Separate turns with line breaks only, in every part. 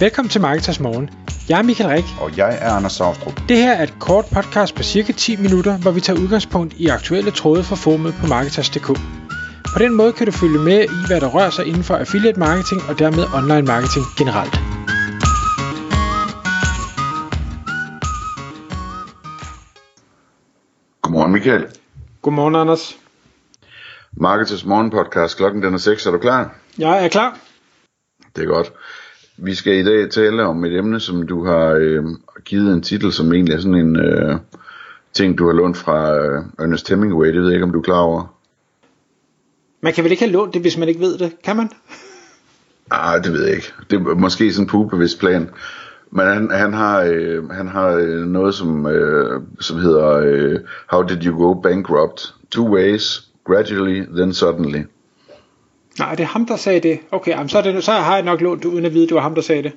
Velkommen til Marketers Morgen. Jeg er Michael Rik.
Og jeg er Anders Saustrup.
Det her er et kort podcast på cirka 10 minutter, hvor vi tager udgangspunkt i aktuelle tråde fra formet på Marketers.dk. På den måde kan du følge med i, hvad der rører sig inden for affiliate marketing og dermed online marketing generelt.
Godmorgen Michael.
Godmorgen Anders.
Marketers Morgen podcast. Klokken den er 6. Er du klar?
Jeg er klar.
Det er godt. Vi skal i dag tale om et emne, som du har øh, givet en titel, som egentlig er sådan en øh, ting, du har lånt fra øh, Ernest Hemingway. Det ved jeg ikke, om du er klar over.
Man kan vel ikke have lånt det, hvis man ikke ved det, kan man?
Ah, det ved jeg ikke. Det er måske sådan en pubevidst plan. Men han, han har, øh, han har øh, noget, som, øh, som hedder øh, How did you go bankrupt? Two ways, gradually, then suddenly.
Nej, det er ham, der sagde det. Okay, jamen, så, er det, så har jeg nok lånt uden at vide, at det var ham, der sagde det.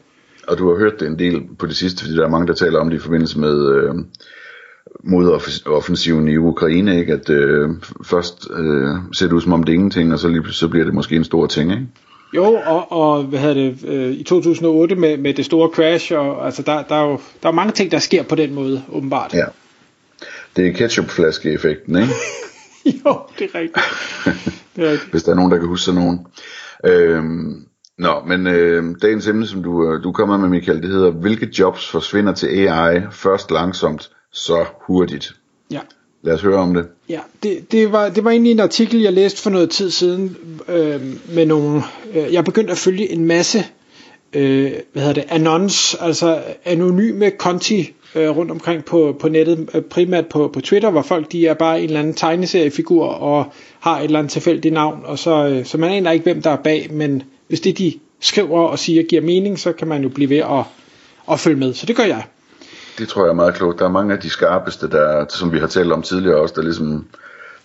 Og du har hørt det en del på det sidste, fordi der er mange, der taler om det i forbindelse med øh, modoffensiven i Ukraine, ikke? at øh, først øh, ser det ud som om det er ingenting, og så, lige, så bliver det måske en stor ting. Ikke?
Jo, og, og hvad hedder det, øh, i 2008 med, med det store crash, og, altså der, der, er jo der er mange ting, der sker på den måde, åbenbart.
Ja. Det er ketchupflaske-effekten, ikke?
jo, det er rigtigt.
Det er rigtigt. Hvis der er nogen, der kan huske sådan nogen. Øhm, nå, men øh, dagens emne, som du, øh, du kommer med, Michael, det hedder, hvilke jobs forsvinder til AI først langsomt, så hurtigt?
Ja.
Lad os høre om det.
Ja, det, det, var, det var egentlig en artikel, jeg læste for noget tid siden øh, med nogle... Øh, jeg begyndte at følge en masse øh, hvad hedder det, anons, altså anonyme konti øh, rundt omkring på, på nettet, øh, primært på, på Twitter, hvor folk de er bare en eller anden tegneseriefigur og har et eller andet tilfældigt navn, og så, øh, så man aner ikke, hvem der er bag, men hvis det de skriver og siger giver mening, så kan man jo blive ved at, at følge med. Så det gør jeg.
Det tror jeg er meget klogt. Der er mange af de skarpeste, der, som vi har talt om tidligere også, der ligesom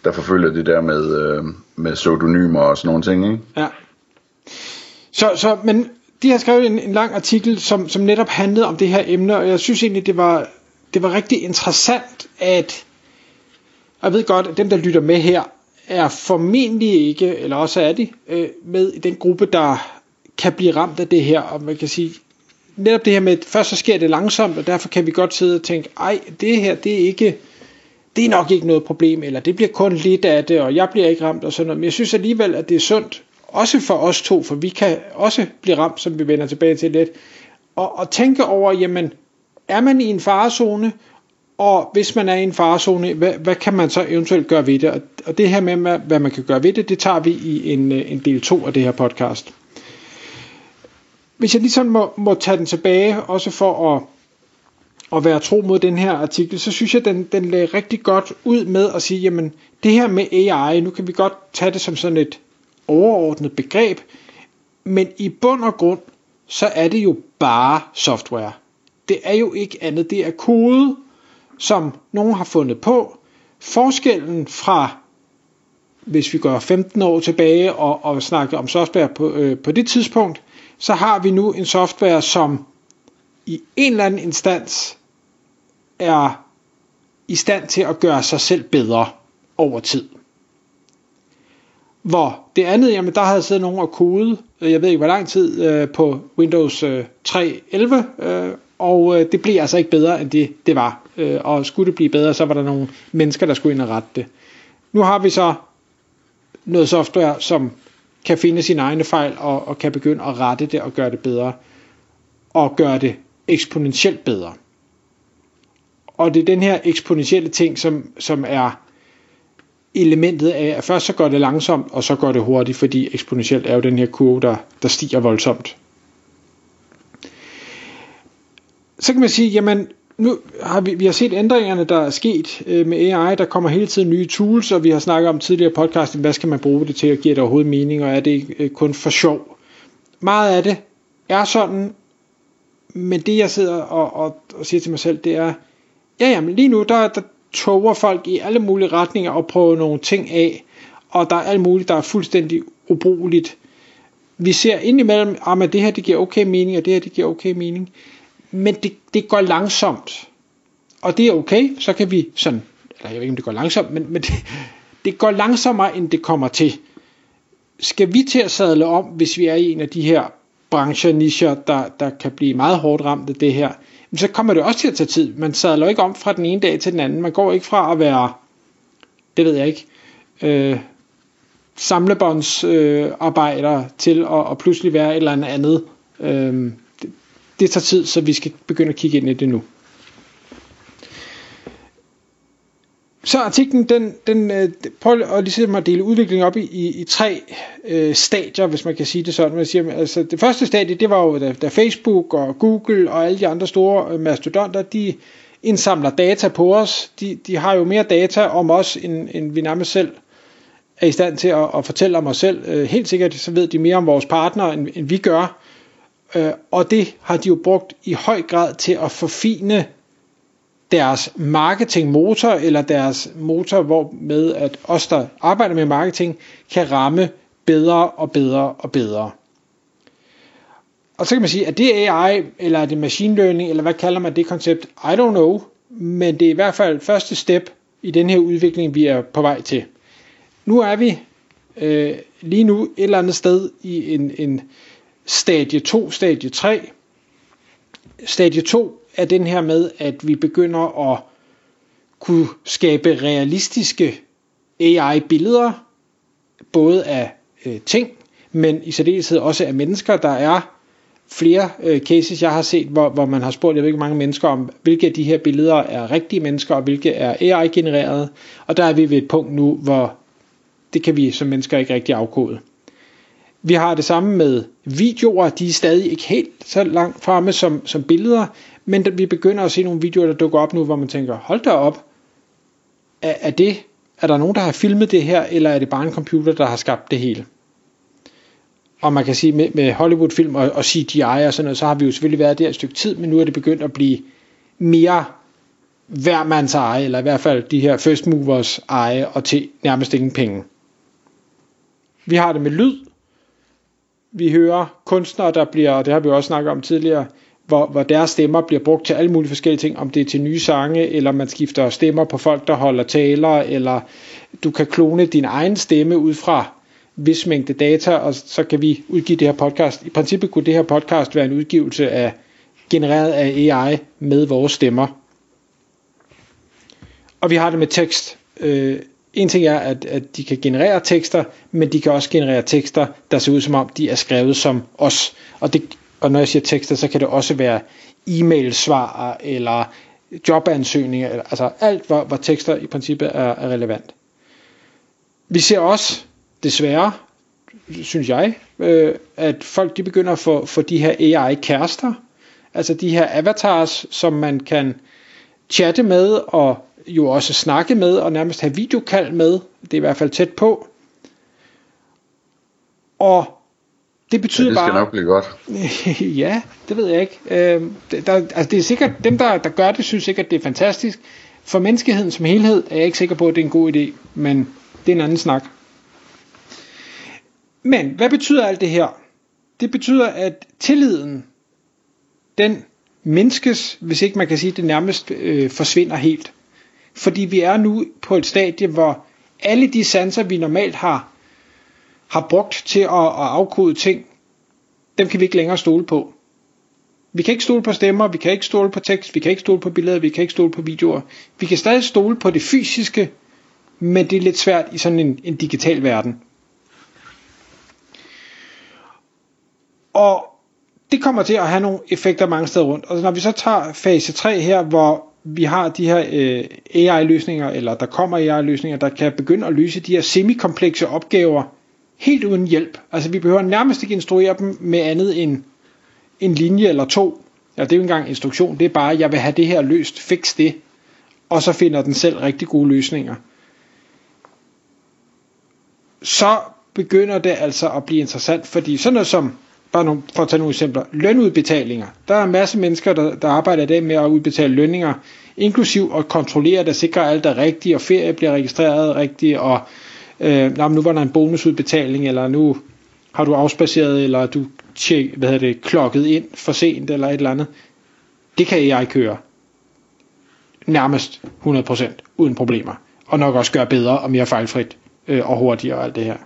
der forfølger det der med, øh, med pseudonymer og sådan nogle ting, ikke?
Ja. Så, så, men de har skrevet en, en lang artikel, som, som netop handlede om det her emne, og jeg synes egentlig, det var, det var rigtig interessant, at jeg ved godt, at dem, der lytter med her, er formentlig ikke, eller også er de, øh, med i den gruppe, der kan blive ramt af det her, og man kan sige, netop det her med, at først så sker det langsomt, og derfor kan vi godt sidde og tænke, ej, det her, det er ikke, det er nok ikke noget problem, eller det bliver kun lidt af det, og jeg bliver ikke ramt og sådan noget, men jeg synes alligevel, at det er sundt også for os to, for vi kan også blive ramt, som vi vender tilbage til lidt, og, og tænke over, jamen, er man i en farezone, og hvis man er i en farezone, hvad, hvad kan man så eventuelt gøre ved det? Og, og det her med, hvad man kan gøre ved det, det tager vi i en, øh, en del 2 af det her podcast. Hvis jeg lige sådan må, må tage den tilbage, også for at, at være tro mod den her artikel, så synes jeg, den, den lagde rigtig godt ud med at sige, jamen, det her med AI, nu kan vi godt tage det som sådan et overordnet begreb, men i bund og grund, så er det jo bare software. Det er jo ikke andet, det er kode, som nogen har fundet på. Forskellen fra, hvis vi går 15 år tilbage og, og snakker om software på, øh, på det tidspunkt, så har vi nu en software, som i en eller anden instans er i stand til at gøre sig selv bedre over tid. Hvor det andet, jamen der havde siddet nogen og kode, øh, jeg ved ikke hvor lang tid, øh, på Windows øh, 3.11, øh, og øh, det blev altså ikke bedre end det, det var. Øh, og skulle det blive bedre, så var der nogle mennesker, der skulle ind og rette det. Nu har vi så noget software, som kan finde sine egne fejl og, og kan begynde at rette det og gøre det bedre. Og gøre det eksponentielt bedre. Og det er den her eksponentielle ting, som, som er elementet af, at først så går det langsomt, og så går det hurtigt, fordi eksponentielt er jo den her kurve, der, der stiger voldsomt. Så kan man sige, jamen, nu har vi, vi har set ændringerne, der er sket øh, med AI. Der kommer hele tiden nye tools, og vi har snakket om tidligere podcast, hvad skal man bruge det til, og giver det overhovedet mening, og er det øh, kun for sjov. Meget af det er sådan, men det jeg sidder og, og, og siger til mig selv, det er, ja jamen lige nu, der, der toger folk i alle mulige retninger og prøver nogle ting af, og der er alt muligt, der er fuldstændig ubrugeligt. Vi ser indimellem, ah, det her det giver okay mening, og det her det giver okay mening men det, det går langsomt. Og det er okay, så kan vi sådan, eller jeg ved ikke om det går langsomt, men, men det, det går langsommere end det kommer til. Skal vi til at sadle om, hvis vi er i en af de her brancher, nischer, der, der kan blive meget hårdt ramt af det her, så kommer det også til at tage tid. Man sadler ikke om fra den ene dag til den anden. Man går ikke fra at være, det ved jeg ikke, øh, samlebåndsarbejder øh, til at, at pludselig være et eller andet andet. Øh, det, det tager tid, så vi skal begynde at kigge ind i det nu. Så artiklen, den, den øh, prøver at, ligesom at dele udviklingen op i, i, i tre øh, stadier, hvis man kan sige det sådan. Man siger, altså, det første stadie, det var jo, da, da Facebook og Google og alle de andre store øh, mastodonter, de indsamler data på os. De, de har jo mere data om os, end, end vi nærmest selv er i stand til at, at fortælle om os selv. Øh, helt sikkert så ved de mere om vores partnere, end, end vi gør. Øh, og det har de jo brugt i høj grad til at forfine deres marketingmotor, eller deres motor, hvor med at os, der arbejder med marketing, kan ramme bedre og bedre og bedre. Og så kan man sige, at det AI, eller er det machine learning, eller hvad kalder man det koncept? I don't know, men det er i hvert fald første step i den her udvikling, vi er på vej til. Nu er vi øh, lige nu et eller andet sted i en, en stadie 2, stadie 3. Stadie 2 er den her med, at vi begynder at kunne skabe realistiske AI-billeder, både af øh, ting, men i særdeleshed også af mennesker. Der er flere øh, cases, jeg har set, hvor, hvor man har spurgt, jeg ved ikke mange mennesker om, hvilke af de her billeder er rigtige mennesker, og hvilke er AI-genererede. Og der er vi ved et punkt nu, hvor det kan vi som mennesker ikke rigtig afkode. Vi har det samme med videoer, de er stadig ikke helt så langt fremme som, som billeder, men vi begynder at se nogle videoer, der dukker op nu, hvor man tænker, hold da op, er, er det, er der nogen, der har filmet det her, eller er det bare en computer, der har skabt det hele? Og man kan sige, med, med Hollywood-film og, og CGI og sådan noget, så har vi jo selvfølgelig været der et stykke tid, men nu er det begyndt at blive mere hver mands eje, eller i hvert fald de her first movers eje, og til nærmest ingen penge. Vi har det med lyd. Vi hører kunstnere, der bliver, og det har vi også snakket om tidligere, hvor, hvor deres stemmer bliver brugt til alle mulige forskellige ting, om det er til nye sange, eller man skifter stemmer på folk, der holder taler, eller du kan klone din egen stemme ud fra vis mængde data, og så kan vi udgive det her podcast. I princippet kunne det her podcast være en udgivelse af genereret af AI med vores stemmer. Og vi har det med tekst. Øh, en ting er, at, at de kan generere tekster, men de kan også generere tekster, der ser ud som om, de er skrevet som os. Og det og når jeg siger tekster, så kan det også være e-mail-svar eller jobansøgninger, eller, altså alt, hvor, hvor tekster i princippet er, er relevant. Vi ser også, desværre, synes jeg, øh, at folk de begynder at få, få de her AI-kærester, altså de her avatars, som man kan chatte med, og jo også snakke med, og nærmest have videokald med, det er i hvert fald tæt på. Og det betyder
ja, det skal
bare...
nok blive godt.
ja, det ved jeg ikke. Øh, der, altså det er sikkert, dem der, der gør det, synes sikkert, det er fantastisk. For menneskeheden som helhed er jeg ikke sikker på, at det er en god idé, men det er en anden snak. Men hvad betyder alt det her? Det betyder, at tilliden, den menneskes, hvis ikke man kan sige, at det nærmest øh, forsvinder helt. Fordi vi er nu på et stadie, hvor alle de sanser, vi normalt har har brugt til at, at afkode ting, dem kan vi ikke længere stole på. Vi kan ikke stole på stemmer, vi kan ikke stole på tekst, vi kan ikke stole på billeder, vi kan ikke stole på videoer. Vi kan stadig stole på det fysiske, men det er lidt svært i sådan en, en digital verden. Og det kommer til at have nogle effekter mange steder rundt. Og når vi så tager fase 3 her, hvor vi har de her øh, AI-løsninger, eller der kommer AI-løsninger, der kan begynde at løse de her semikomplekse opgaver, helt uden hjælp. Altså vi behøver nærmest ikke instruere dem med andet end en linje eller to. Ja, det er jo ikke engang instruktion, det er bare, jeg vil have det her løst, fix det. Og så finder den selv rigtig gode løsninger. Så begynder det altså at blive interessant, fordi sådan noget som, bare nogle, for at tage nogle eksempler, lønudbetalinger. Der er en masse mennesker, der, der arbejder i dag med at udbetale lønninger, inklusiv at kontrollere, at sikrer alt er rigtigt, og ferie bliver registreret rigtigt, og øh, nu var der en bonusudbetaling, eller nu har du afspaceret, eller du tjek, hvad hedder det, klokket ind for sent, eller et eller andet. Det kan jeg køre. Nærmest 100% uden problemer. Og nok også gøre bedre og mere fejlfrit øh, og hurtigere og alt det her.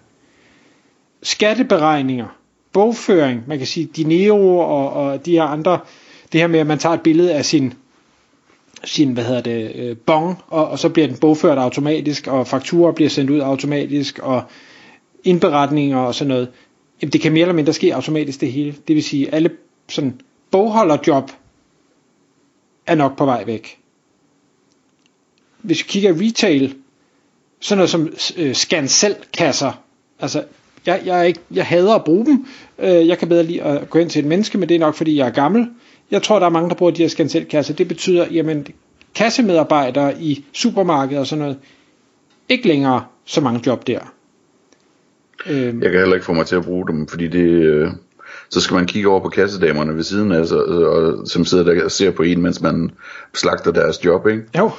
Skatteberegninger. bogføring. Man kan sige Dinero og, og de her andre, det her med, at man tager et billede af sin, sin hvad hedder det, øh, bong, og, og så bliver den bogført automatisk, og fakturer bliver sendt ud automatisk, og indberetninger og sådan noget. Jamen, det kan mere eller mindre ske automatisk det hele. Det vil sige, alle sådan bogholderjob er nok på vej væk. Hvis vi kigger retail, sådan noget som øh, scan selv kasser, altså jeg, jeg, er ikke, jeg hader at bruge dem. Øh, jeg kan bedre lide at gå ind til et menneske, men det er nok fordi jeg er gammel. Jeg tror der er mange der bruger de her scan selv kasser. Det betyder, jamen kassemedarbejdere i supermarkedet og sådan noget, ikke længere så mange job der.
Øh, jeg kan heller ikke få mig til at bruge dem, fordi det, øh, så skal man kigge over på kassedamerne ved siden af, så, og, som sidder der og ser på en, mens man slagter deres job, ikke?
Jo.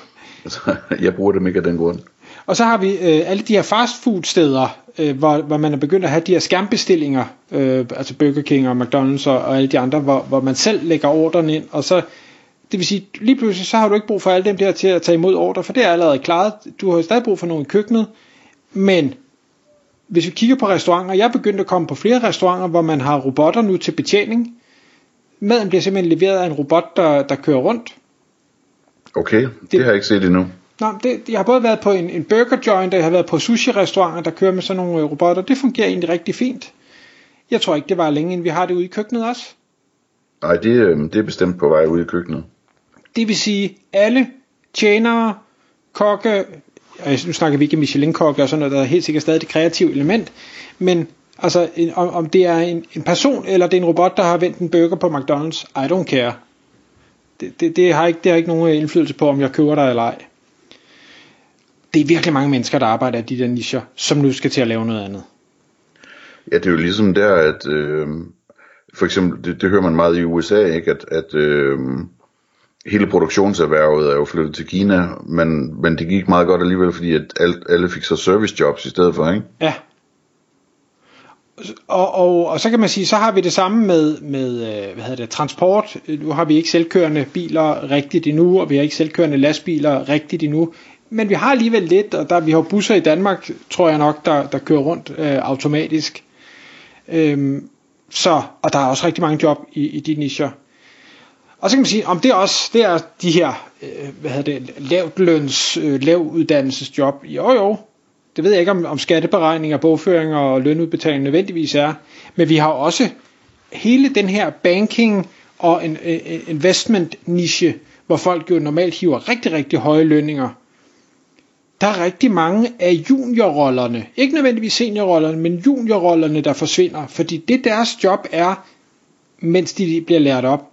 Altså, jeg bruger dem ikke af den grund.
Og så har vi øh, alle de her fastfood steder, øh, hvor, hvor man er begyndt at have de her skærmbestillinger, øh, altså Burger King og McDonald's og, og alle de andre, hvor, hvor man selv lægger ordren ind, og så det vil sige, lige pludselig så har du ikke brug for alle dem der til at tage imod ordre, for det er allerede klaret. Du har stadig brug for nogen i køkkenet, men hvis vi kigger på restauranter, jeg er begyndt at komme på flere restauranter, hvor man har robotter nu til betjening. Maden bliver simpelthen leveret af en robot, der, der kører rundt.
Okay, det, det har jeg ikke set endnu.
Nej, det, jeg har både været på en, en burger joint, og jeg har været på sushi-restauranter, der kører med sådan nogle øh, robotter. Det fungerer egentlig rigtig fint. Jeg tror ikke, det var længe, inden vi har det ude i køkkenet også.
Nej, det, øh, det er bestemt på vej ude i køkkenet.
Det vil sige, alle tjenere, kokke, nu snakker vi ikke Michelin-kokke og sådan noget, der er helt sikkert stadig det kreative element, men altså, en, om, om det er en, en person, eller det er en robot, der har vendt en burger på McDonald's, I don't care. Det, det, det, har ikke, det har ikke nogen indflydelse på, om jeg køber dig eller ej. Det er virkelig mange mennesker, der arbejder i de der nischer, som nu skal til at lave noget andet.
Ja, det er jo ligesom der, at øh, for eksempel, det, det hører man meget i USA, ikke? at, at øh, hele produktionserhvervet er jo flyttet til Kina, men, men det gik meget godt alligevel, fordi at alt, alle fik så servicejobs i stedet for, ikke?
Ja. Og, og, og så kan man sige, så har vi det samme med, med øh, hvad hedder det, transport. Nu har vi ikke selvkørende biler rigtigt endnu, og vi har ikke selvkørende lastbiler rigtigt endnu. Men vi har alligevel lidt, og der, vi har busser i Danmark, tror jeg nok, der, der kører rundt øh, automatisk. Øhm, så, og der er også rigtig mange job i, i de nischer. Og så kan man sige, om det er også det er de her øh, hvad hedder det, lavt løns, øh, lav uddannelsesjob. Jo jo, det ved jeg ikke om, om skatteberegninger, bogføringer og lønudbetaling nødvendigvis er, men vi har også hele den her banking og en, en investment niche, hvor folk jo normalt hiver rigtig, rigtig høje lønninger. Der er rigtig mange af juniorrollerne, ikke nødvendigvis seniorrollerne, men juniorrollerne, der forsvinder, fordi det deres job er, mens de bliver lært op,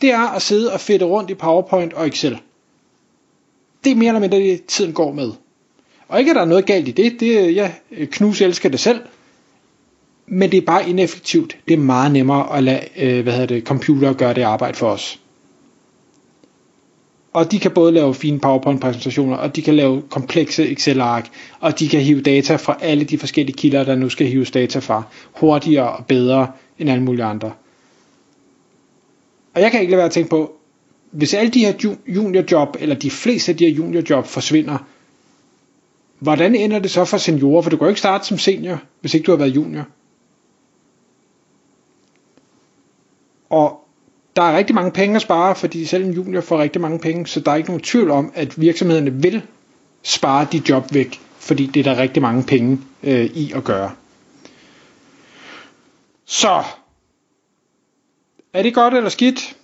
det er at sidde og fedte rundt i PowerPoint og Excel. Det er mere eller mindre det, tiden går med. Og ikke at der er noget galt i det, det jeg knus elsker det selv, men det er bare ineffektivt. Det er meget nemmere at lade øh, hvad hedder det, computer gøre det arbejde for os. Og de kan både lave fine PowerPoint-præsentationer, og de kan lave komplekse Excel-ark, og de kan hive data fra alle de forskellige kilder, der nu skal hives data fra, hurtigere og bedre end alle mulige andre. Og jeg kan ikke lade være at tænke på, hvis alle de her juniorjob, eller de fleste af de her juniorjob forsvinder, hvordan ender det så for seniorer? For du kan jo ikke starte som senior, hvis ikke du har været junior. Og der er rigtig mange penge at spare, fordi selv en junior får rigtig mange penge, så der er ikke nogen tvivl om, at virksomhederne vil spare de job væk, fordi det er der rigtig mange penge øh, i at gøre. Så er det godt eller skidt?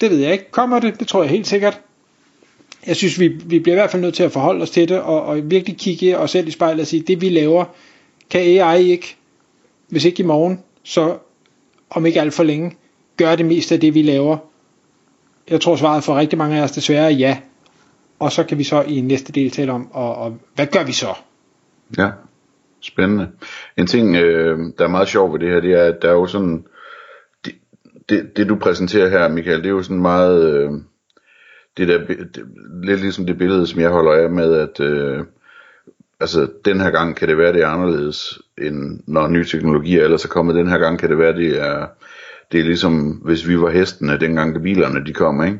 Det ved jeg ikke. Kommer det? Det tror jeg helt sikkert. Jeg synes, vi, vi bliver i hvert fald nødt til at forholde os til det, og, og virkelig kigge os selv i spejlet og sige, det vi laver, kan AI ikke, hvis ikke i morgen, så om ikke alt for længe, gøre det meste af det, vi laver. Jeg tror svaret for rigtig mange af os desværre er ja. Og så kan vi så i næste del tale om, og, og hvad gør vi så?
Ja, spændende. En ting, øh, der er meget sjov ved det her, det er, at der er jo sådan, det, det du præsenterer her, Michael, det er jo sådan meget, øh, det der, det, lidt ligesom det billede, som jeg holder af med, at øh, altså den her gang kan det være, det er anderledes, end når nye teknologier ellers er kommet. Den her gang kan det være, det er, det er ligesom, hvis vi var hestene, dengang bilerne de kom, ikke?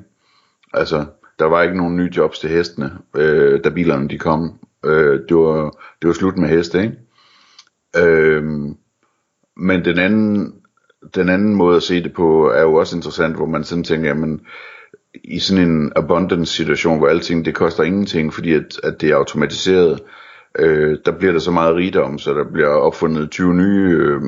Altså, der var ikke nogen nye jobs til hestene, øh, da bilerne de kom. Øh, det, var, det var slut med heste, ikke? Øh, men den anden, den anden måde at se det på er jo også interessant, hvor man sådan tænker, jamen, i sådan en abundance situation, hvor alting det koster ingenting, fordi at, at det er automatiseret, øh, der bliver der så meget rigdom, så der bliver opfundet 20 nye øh,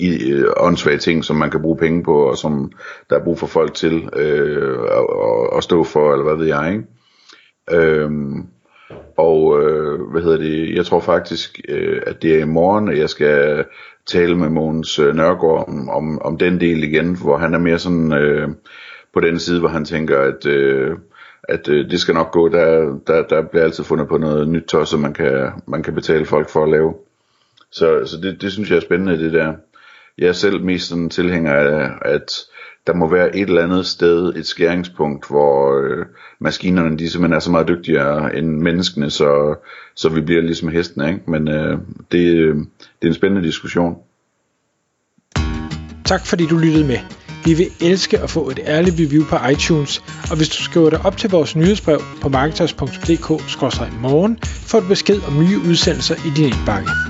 i, øh, åndssvage ting, som man kan bruge penge på, og som der er brug for folk til øh, at, at stå for, eller hvad ved jeg, ikke? Øhm, og øh, hvad hedder det, jeg tror faktisk, øh, at det er i morgen, at jeg skal tale med Mogens øh, Nørgaard om, om, om den del igen, hvor han er mere sådan øh, på den side, hvor han tænker, at, øh, at øh, det skal nok gå, der, der, der bliver altid fundet på noget nyt tøj, som man kan, man kan betale folk for at lave. Så, så det, det synes jeg er spændende, det der. Jeg er selv mest sådan tilhænger af, at der må være et eller andet sted, et skæringspunkt, hvor øh, maskinerne de simpelthen er så meget dygtigere end menneskene, så, så vi bliver ligesom hestene, ikke? Men øh, det, øh, det er en spændende diskussion.
Tak fordi du lyttede med. Vi vil elske at få et ærligt review på iTunes, og hvis du skriver dig op til vores nyhedsbrev på marketers.dk-morgen, får du besked om nye udsendelser i din indbakke.